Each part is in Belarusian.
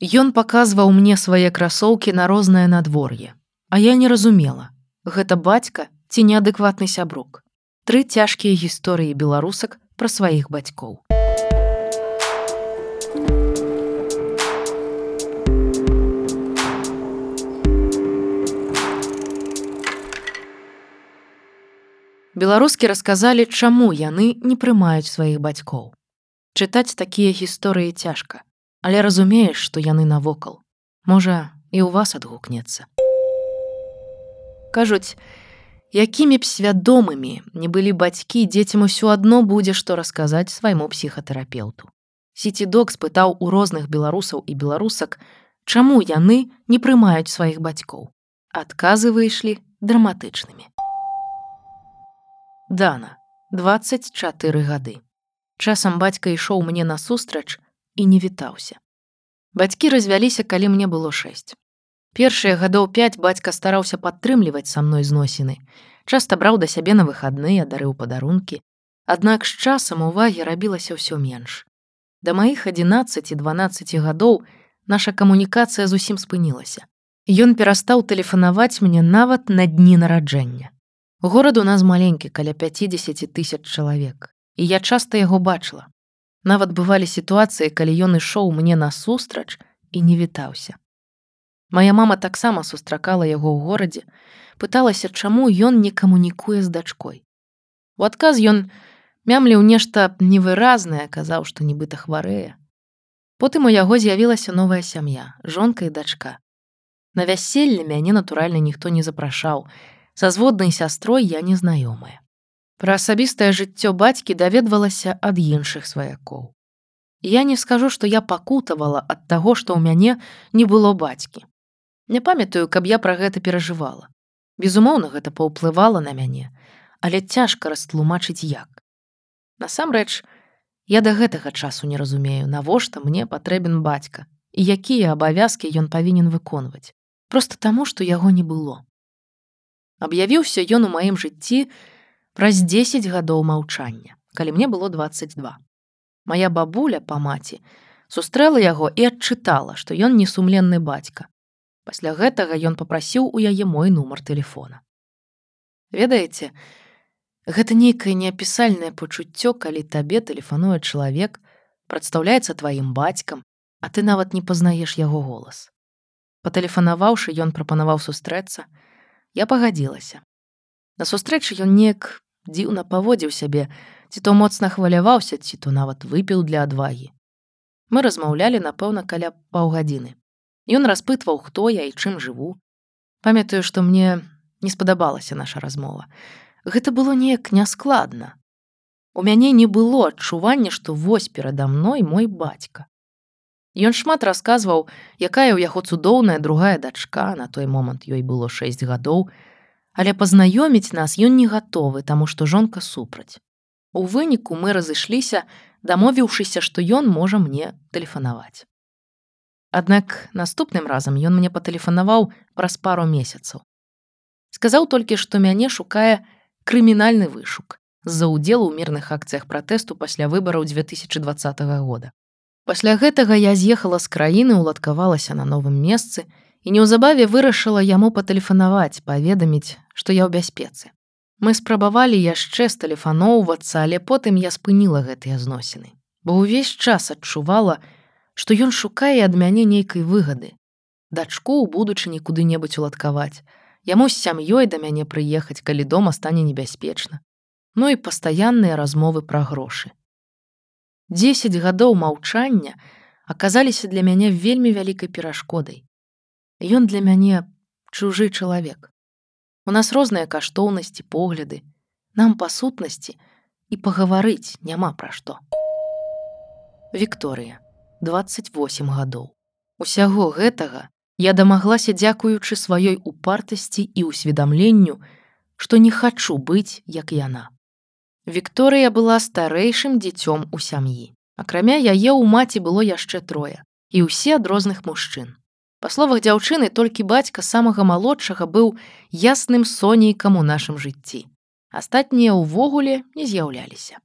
Ён паказваў мне свае красоўкі на рознае надвор'е. А я не разумела. Гэта бацька ці неадэкватны сябрук. Тры цяжкія гісторыі беларусак пра сваіх бацькоў. Беларускі расказалі, чаму яны не прымаюць сваіх бацькоў. Чытаць такія гісторыі цяжка, але разумееш, што яны навокал. Можа, і ў вас адгукнецца. Кажуць, якімі б свядомымі не былі бацькі, дзецям усё адно будзе, што расказаць свайму псіхатэрапеўту. Сіцідок спытаў у розных беларусаў і беларусак, чаму яны не прымаюць сваіх бацькоў. Адказы выйшлі драматычнымі. Дана, 24 гады. Часам бацька ішоў мне насустрач і не вітаўся. Бацькі развяліся, калі мне было 6. Першыя гадоў 5 бацька стараўся падтрымліваць са мной зносіны. Часта браў да сябе на выхадныя, дарыў падарункі. Аднак з часам увагі рабілася ўсё менш. Да маіх 11 і 12 гадоў наша камунікацыя зусім спынілася. Ён перастаў тэлефанаваць мне нават на дні нараджэння. Горад у нас маленькі каля 50 тысяч чалавек. І я часта яго бачыла. Нават бывалі сітуацыі, калі ён ішоў мне насустрач і не вітаўся. Мая мама таксама сустракала яго ў горадзе, пыталася, чаму ён не камунікуе з дачкой. У адказ ён мямліў нешта невыразнае, казаў, што нібыта хварэе. Потым у яго з'явілася новая сям'я, жонка і дачка. На вяселле мяне натуральна ніхто не запрашаў, Са зводнай сястрой я незнаёмая. Пра асабістае жыццё бацькі даведвалася ад іншых сваякоў. Я не скажу, што я пакутавала ад таго, што ў мяне не было бацькі. Не памятаю, каб я пра гэта перажывала. Безумоўна, гэта паўплывала на мяне, але цяжка растлумачыць як. Насамрэч, я да гэтага часу не разумею, навошта мне патрэбен бацька і якія абавязкі ён павінен выконваць. Проста таму, што яго не было. Аб'явіўся ён у маім жыцці праз 10 гадоў маўчання, калі мне было 22. Мая бабуля па маці сустрэла яго і адчытала, што ён несумленны бацька. Пасля гэтага ён попрасіў у яе мой нумар телефона. Ведаеце, гэта нейкае неапісальнае пачуццё, калі табе тэлефануе чалавек, прадстаўляецца тваім бацькам, а ты нават не пазнаеш яго голас. Патэлефанаваўшы, ён прапанаваў сустрэцца, Я пагадзілася. На сустрэчы ён неяк дзіўна паводзіў сябе, ці то моцна хваляваўся, ці то нават выпіў для адвагі. Мы размаўлялі, напэўна, каля паўгадзіны. Ён распытваў, хто я і чым жыву. Памятаю, што мне не спадабалася наша размова. Гэта было неяк няскладна. У мяне не было адчування, што вось перада мной мой бацька. Ён шмат расказваў, якая ў яго цудоўная другая дачка, на той момант ёй было 6 гадоў, але пазнаёміць нас ён не гатовы, таму што жонка супраць. У выніку мы разышліся, дамовіўшыся, што ён можа мне тэлефанаваць. Аднак наступным разам ён мне патэлефанаваў праз пару месяцаў. Сказаў толькі, што мяне шукае крымінальны вышук з-за ўдзелу ў мірных акцыях пратэсту пасля выбараў 2020 года. Пасля гэтага я з'ехала з краіны, уладкавалася на новым месцы і неўзабаве вырашыла яму патэлефанаваць, паведаміць, што я ў бяспецы. Мы спрабавалі яшчэ стэлефаноўвацца, але потым я спыніла гэтыя зносіны, бо ўвесь час адчувала, што ён шукае ад мяне нейкай выгады. Дачку ў будучыні куды-небудзь уладкаваць, яму з сям'ёй да мяне прыехаць, калі дома стане небяспечна. Ну і пастаянныя размовы пра грошы. 10 гадоў маўчання аказаліся для мяне вельмі вялікай перашкодай. Ён для мяне чужы чалавек. У нас розныя каштоўнасці, погляды, нам па сутнасці і пагаварыць няма пра што. Вікторыя, 28 гадоў. Усяго гэтага я дамаглася дзякуючы сваёй упартасці і ўсведамленню, што не хачу быць, як яна. Вікторыя была старэйшым дзіцём у сям'і. Акрамя яе ў маці было яшчэ трое і ўсе ад розных мужчын. Па словах дзяўчыны толькі бацька самага малодшага быў ясным сонейкам у нашым жыцці. Астатнія ўвогуле не з'яўляліся.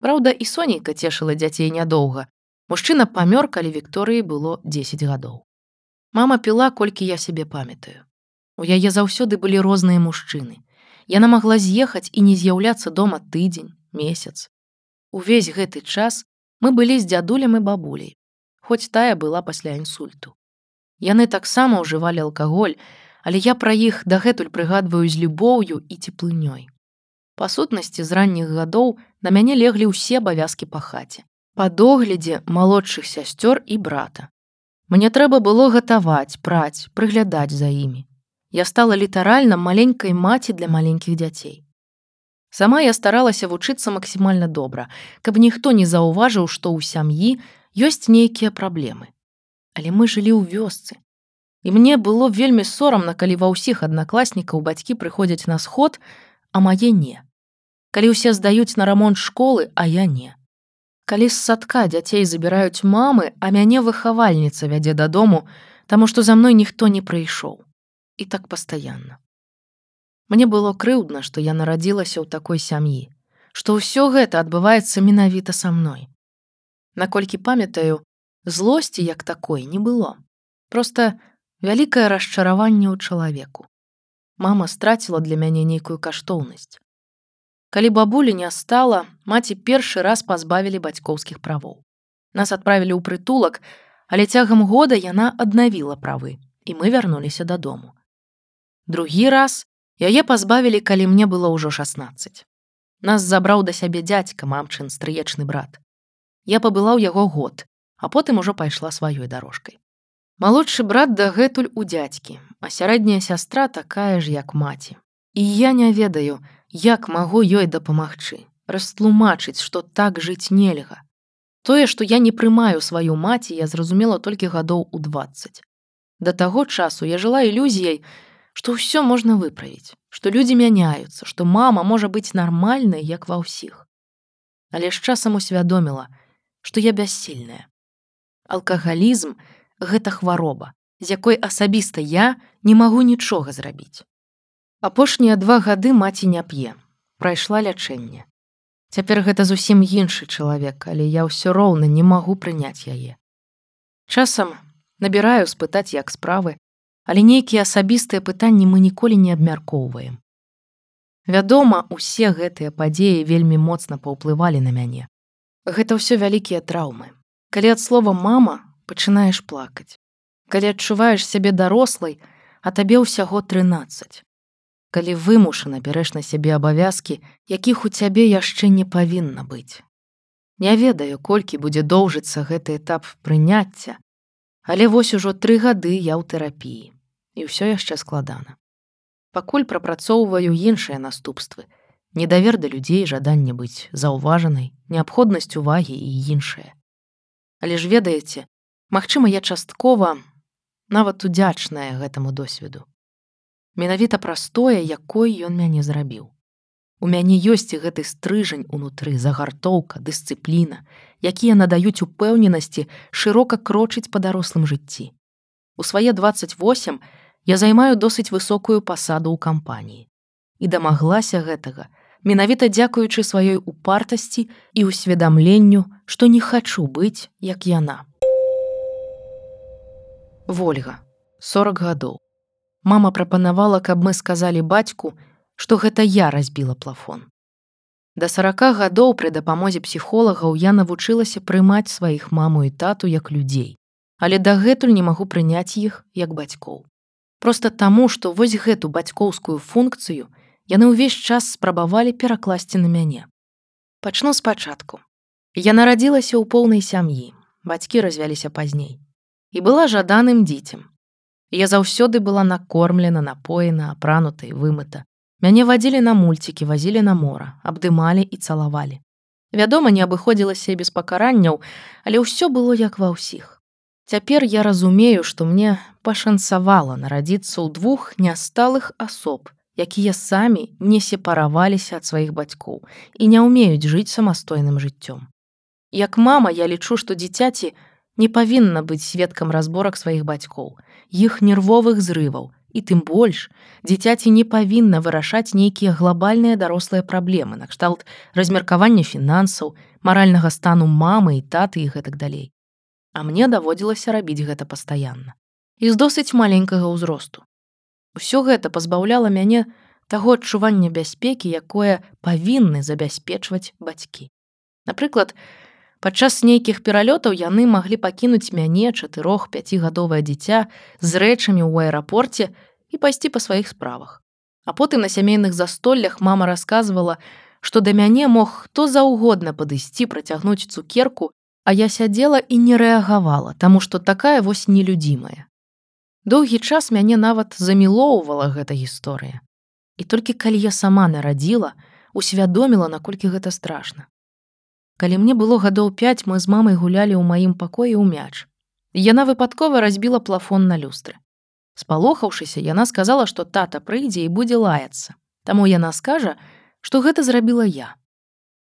Праўда, і сонейка цешыла дзяцей нядоўга. Мужчына памёр, калі Вікторыі было 10 гадоў. Мама піла, колькі я сябе памятаю. У яе заўсёды былі розныя мужчыны. Яна магла з'ехаць і не з'яўляцца дома тыдзень, месяц. Увесь гэты час мы былі з дзядулем і бабуляй, хоць тая была пасля інсульту. Яны таксама ўжывалі алкаголь, але я пра іх дагэтуль прыгадваю з любоўю і цеплынёй. Па сутнасці з ранніх гадоў на мяне леглі ўсе абавязкі па хаце. Па доглядзе малодшых сясцёр і брата. Мне трэба было гатаваць, праць, прыглядаць за імі. Я стала літаральна маленькай маці для маленькіх дзяцей. Сама я старалася вучыцца максімальна добра, каб ніхто не заўважыў, што ў сям'і ёсць нейкія праблемы але мы жылі ў вёсцы. І мне было вельмі сорамна, калі ва ўсіх аднакласнікаў бацькі прыходзяць на сход, а мае не. Калі ўсе здаюць на рамонт школы, а я не. Калі з садка дзяцей забіраюць мамы, а мяне выхавальніца вядзе дадому, таму што за мной ніхто не прыйшоў. І так пастаянна. Мне было крыўдна, што я нарадзілася ў такой сям'і, што ўсё гэта адбываецца менавіта са мной. Наколькі памятаю, злосці як такой не было. Просто вялікае расчараванне ў чалавеку мама страціла для мяне нейкую каштоўнасць калі бабулі не стала маці першы раз пазбавілі бацькоўскіх правоў нас адправілі ў прытулак але цягам года яна аднавіла правы і мы вярнуліся дадому другі раз яе пазбавілі калі мне было ўжо 16 нас забраў да сябе дзядзька мамчын стрыечны брат. Я пабыла ў яго год а потым ужо пайшла сваёй дорожкай. Малодшы брат дагэтуль у дзядзькі, а сярэдняя сястра такая ж, як маці. І я не ведаю, як магу ёй дапамагчы, растлумачыць, што так жыць нельга. Тое, што я не прымаю сваю маці, я зразумела толькі гадоў у 20. Да таго часу я жыла ілюзіяй, што ўсё можна выправіць, што людзі мяняюцца, што мама можа быць нармальнай, як ва ўсіх. Але з часам усвядоміла, што я бяссільная алкагалізм гэта хвароба, з якой асабіста я не магу нічога зрабіць. Апошнія два гады маці не п'е, прайшла лячэнне. Цяпер гэта зусім іншы чалавек, але я ўсё роўна не магу прыняць яе. Часам набіраю спытаць як справы, але нейкія асабістыя пытанні мы ніколі не абмяркоўваем. Вядома, усе гэтыя падзеі вельмі моцна паўплывалі на мяне. Гэта ўсё вялікія траўмы. Калі ад слова мама пачынаеш плакаць. Калі адчуваеш сябе дарослай, а табе ўсяго 13. Калі вымушана бярэш на сябе абавязкі, якіх у цябе яшчэ не павінна быць. Не ведаю, колькі будзе доўжыцца гэты этап прыняцця, але вось ужо тры гады я ў тэрапіі і ўсё яшчэ складана. Пакуль прапрацоўваю іншыя наступствы, недавер да людзей жаданне быць заўважанай, неабходнасць увагі і іншае. Але ж ведаеце, магчыма, я часткова нават удзячная гэтаму досведу. Менавіта прастое, якой ён мяне зрабіў. У мяне ёсць гэты стрыжань унутры загартоўка, дысцыпліна, якія надаюць упэўненасці шырока крочыць па дарослым жыцці. У свае 28 я займаю досыць высокую пасаду ў кампаніі і дамаглася гэтага, менавіта дзякуючы сваёй упартасці і ўсведамленню, што не хачу быць, як яна. Вольга 40 гадоў. Мама прапанавала, каб мы сказалі бацьку, што гэта я разбіла плафон. Да 40 гадоў пры дапамозе псіхолагаў я навучылася прымаць сваіх маму і тату як людзей, але дагэтуль не магу прыняць іх як бацькоў. Проста таму, што вось гэту бацькоўскую функцыю яны ўвесь час спрабавалі перакласці на мяне. Пачну спачатку. Я нарадзілася ў поўнай сям'і, бацькі развяліся пазней і была жаданым дзіцем. Я заўсёды была накормлена, напоена, апранута і вымыта. Мяне вадзілі на мульцікі, вазілі на мора, абдымалі і цалавалі. Вядома, не абыходзілася без пакаранняў, але ўсё было як ва ўсіх. Цяпер я разумею, што мне пашанцавала нарадзіцца ў двух нясталых асоб, якія самі не сепараваліся ад сваіх бацькоў і не ўмеюць жыць самастойным жыццём. Як мама я лічу, што дзіцяці не павінна быць сведкам разборак сваіх бацькоў, іх нервовых зрываў, і тым больш дзіцяці не павінна вырашаць нейкія глобальныя дарослыя праблемы, накшталт размеркавання фінансаў, маральнага стану мамы і таты і гэтак далей. А мне даводзілася рабіць гэта пастаянна. І з досыць маленькага ўзросту. Усё гэта пазбаўляла мяне таго адчування бяспекі, якое павінны забяспечваць бацькі. Напрыклад, падчас нейкіх пералётаў яны маглі пакінуць мяне чатырох пяцігадовае дзіця з рэчамі ў аэрапорце і пайсці па сваіх справах. А потым на сямейных застоллях мама расказвала, што да мяне мог хто заўгодна падысці працягнуць цукерку, а я сядзела і не рэагавала, таму што такая вось нелюдзімая. Доўгі час мяне нават замілоўвала гэта гісторыя. І толькі калі я сама нарадзіла, усвядоміла, наколькі гэта страшна. Калі мне было гадоў 5 мы з мамай гулялі ў маім пакоі ў мяч. Яна выпадкова разбіла плафон на люстры. Спалохаўшыся, яна сказала, што тата прыйдзе і будзе лаяцца. Таму яна скажа, што гэта зрабіла я.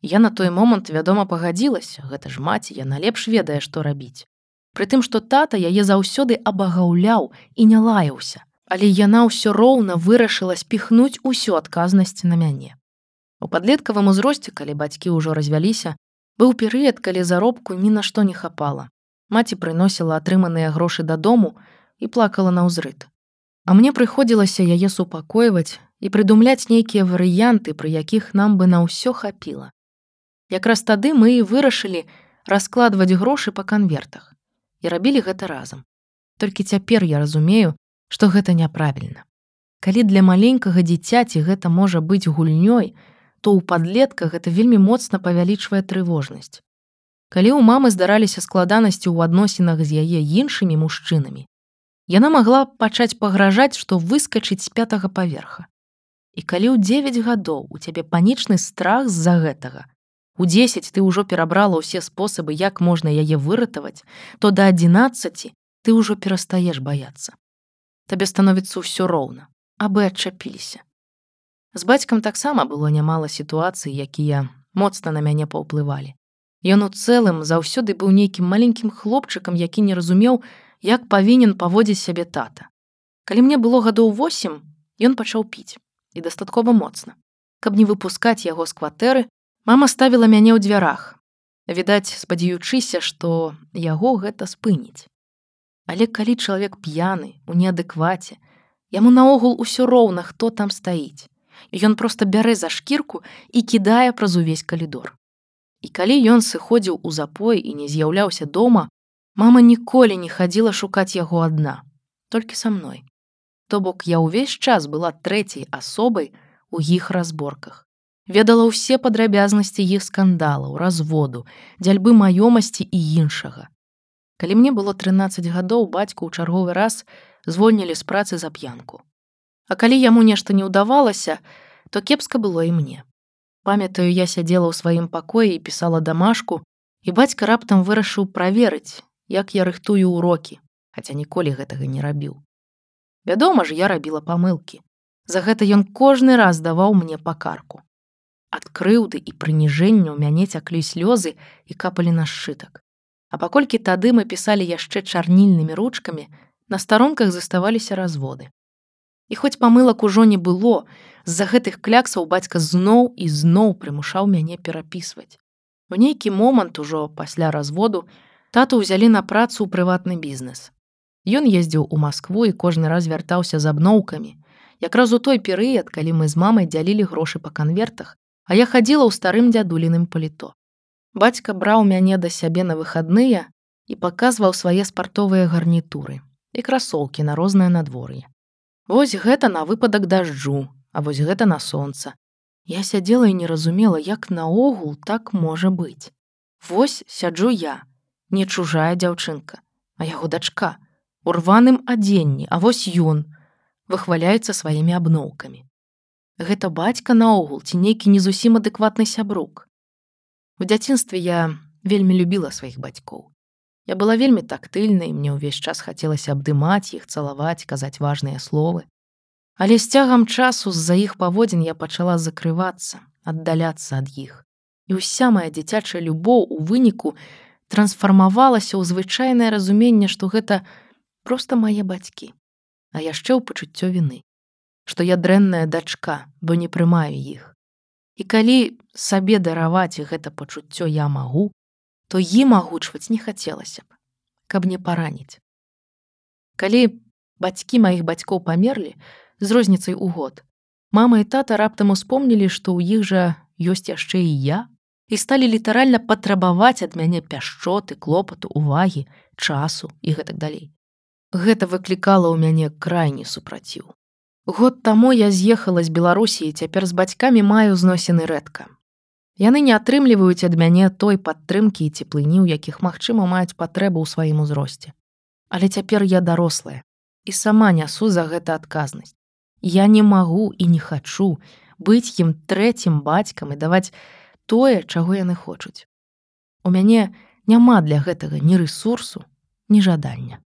Я на той момант, вядома, пагадзілася, гэта ж маці, яна лепш ведае, што рабіць. Прытым, што тата яе заўсёды абагаўляў і не лаяўся, але яна ўсё роўна вырашыла спіхнуць усю адказнасць на мяне. У падлеткавым узросце, калі бацькі ўжо развяліся, быў перыяд, калі заробку ні на што не хапала. Маці прыносіла атрыманыя грошы дадому, і плакала на ўзрыт. А мне прыходзілася яе супакойваць і прыдумляць нейкія варыянты, пры якіх нам бы на ўсё хапіла. Якраз тады мы і вырашылі раскладваць грошы па канвертах і рабілі гэта разам. Толькі цяпер я разумею, што гэта няправільна. Калі для маленькага дзіцяці гэта можа быць гульнёй, то ў падлетка гэта вельмі моцна павялічвае трывожнасць. Калі ў мамы здараліся складанасці ў адносінах з яе іншымі мужчынамі, яна магла пачаць пагражаць, што выскачыць з пятага паверха. І калі ў 9 гадоў у цябе панічны страх з-за гэтага, у 10 ты ўжо перабрала ўсе спосабы, як можна яе выратаваць, то да 11 ты ўжо перастаеш баяцца. Табе становіцца ўсё роўна, абы адчапіліся. З бацькам таксама было нямала сітуацый, якія моцна на мяне паўплывалі. Ён у цэлым заўсёды быў нейкім маленькім хлопчыкам, які не разумеў, як павінен паводзіць сябе тата. Калі мне было гадоў 8, ён пачаў піць і дастаткова моцна. Каб не выпускаць яго з кватэры, мама ставіла мяне ў дзвярах. Відаць, спадзяючыся, што яго гэта спыніць. Але калі чалавек п'яны, у неадэкваце, яму наогул усё роўна, хто там стаіць. Ён проста бярэ за шкірку і кідае праз увесь калідор. І калі ён сыходзіў у запой і не з'яўляўся дома, Мама ніколі не хадзіла шукаць яго адна, толькі са мной. То бок я ўвесь час была трэцяй асобай у іх разборках. Ведала ўсе падрабязнасці іх скандалаў, разводу, дзяльбы маёмасці і іншага. Калі мне было 13 гадоў бацьку ў чарговы раз звольнілі з працы за п'янку. А калі яму нешта не ўдавалася, то кепска было і мне. Памятаю, я сядзела ў сваім пакоі і пісала дамашку, і бацька раптам вырашыў праверыць, як я рыхтую ўрокі, хаця ніколі гэтага не рабіў. Вядома ж, я рабіла памылкі. За гэта ён кожны раз даваў мне пакарку. Ад крыўды і прыніжэння ў мяне цяклі слёзы і капалі на сшытак. А паколькі тады мы пісалі яшчэ чарнільнымі ручкамі, на старонках заставаліся разводы. І хоць памылак ужо не было, з-за гэтых кляксаў бацька зноў і зноў прымушаў мяне перапісваць. У нейкі момант ужо пасля разводу тату ўзялі на працу ў прыватны бізнес. Ён ездзіў у Маскву і кожны раз вяртаўся з абноўкамі. Якраз у той перыяд, калі мы з мамай дзялілі грошы па канвертах, а я хадзіла ў старым дзядуліным паліто. Бацька браў мяне да сябе на выхадныя і паказваў свае спартовыя гарнітуры і красоўкі на рознае надвор'е. Вось гэта на выпадак дажджу, а вось гэта на сонца. Я сядзела і не разумела, як наогул так можа быць. Вось сяджу я, не чужая дзяўчынка, а яго дачка, у рваным адзенні, а вось ён выхваляецца сваімі абноўкамі. Гэта бацька наогул ці нейкі не зусім адэкватны сябрук. У дзяцінстве я вельмі любіла сваіх бацькоў. Я была вельмі тактыльнай, мне ўвесь час хацелася абдымаць іх, цалаваць, казаць важныя словы. Але з цягам часу з-за іх паводзін я пачала закрывацца, аддаляцца ад іх. І ўся моя дзіцячая любоў у выніку трансфармавалася ў звычайнае разуменне, што гэта проста мае бацькі, а яшчэ ў пачуццё віны, што я дрэнная дачка, бо не прымаю іх. І калі сабе дараваць гэта пачуццё я магу, то ім агучваць не хацелася б. каб не параніць. Калі бацькі маіх бацькоў памерлі з розніцай у год, мама і тата раптам успомнілі, што ў іх жа ёсць яшчэ і я і сталі літаральна патрабаваць ад мяне пяшчоты, клопату, увагі, часу і гэтак далей. Гэта выклікала ў мяне крайні супраціў. Год таму я з'ехала з Беларусі і цяпер з бацькамі маю зносіны рэдка. Яны не атрымліваюць ад мяне той падтрымкі і цеплыні, у якіх магчыма маюць патрэбу ў сваім узросце. Але цяпер я дарослая і сама нясу за гэта адказнасць. Я не магу і не хачу быць ім трэцім бацькам і даваць тое, чаго яны хочуць. У мяне няма для гэтага ні рэсурсу, ні жадання.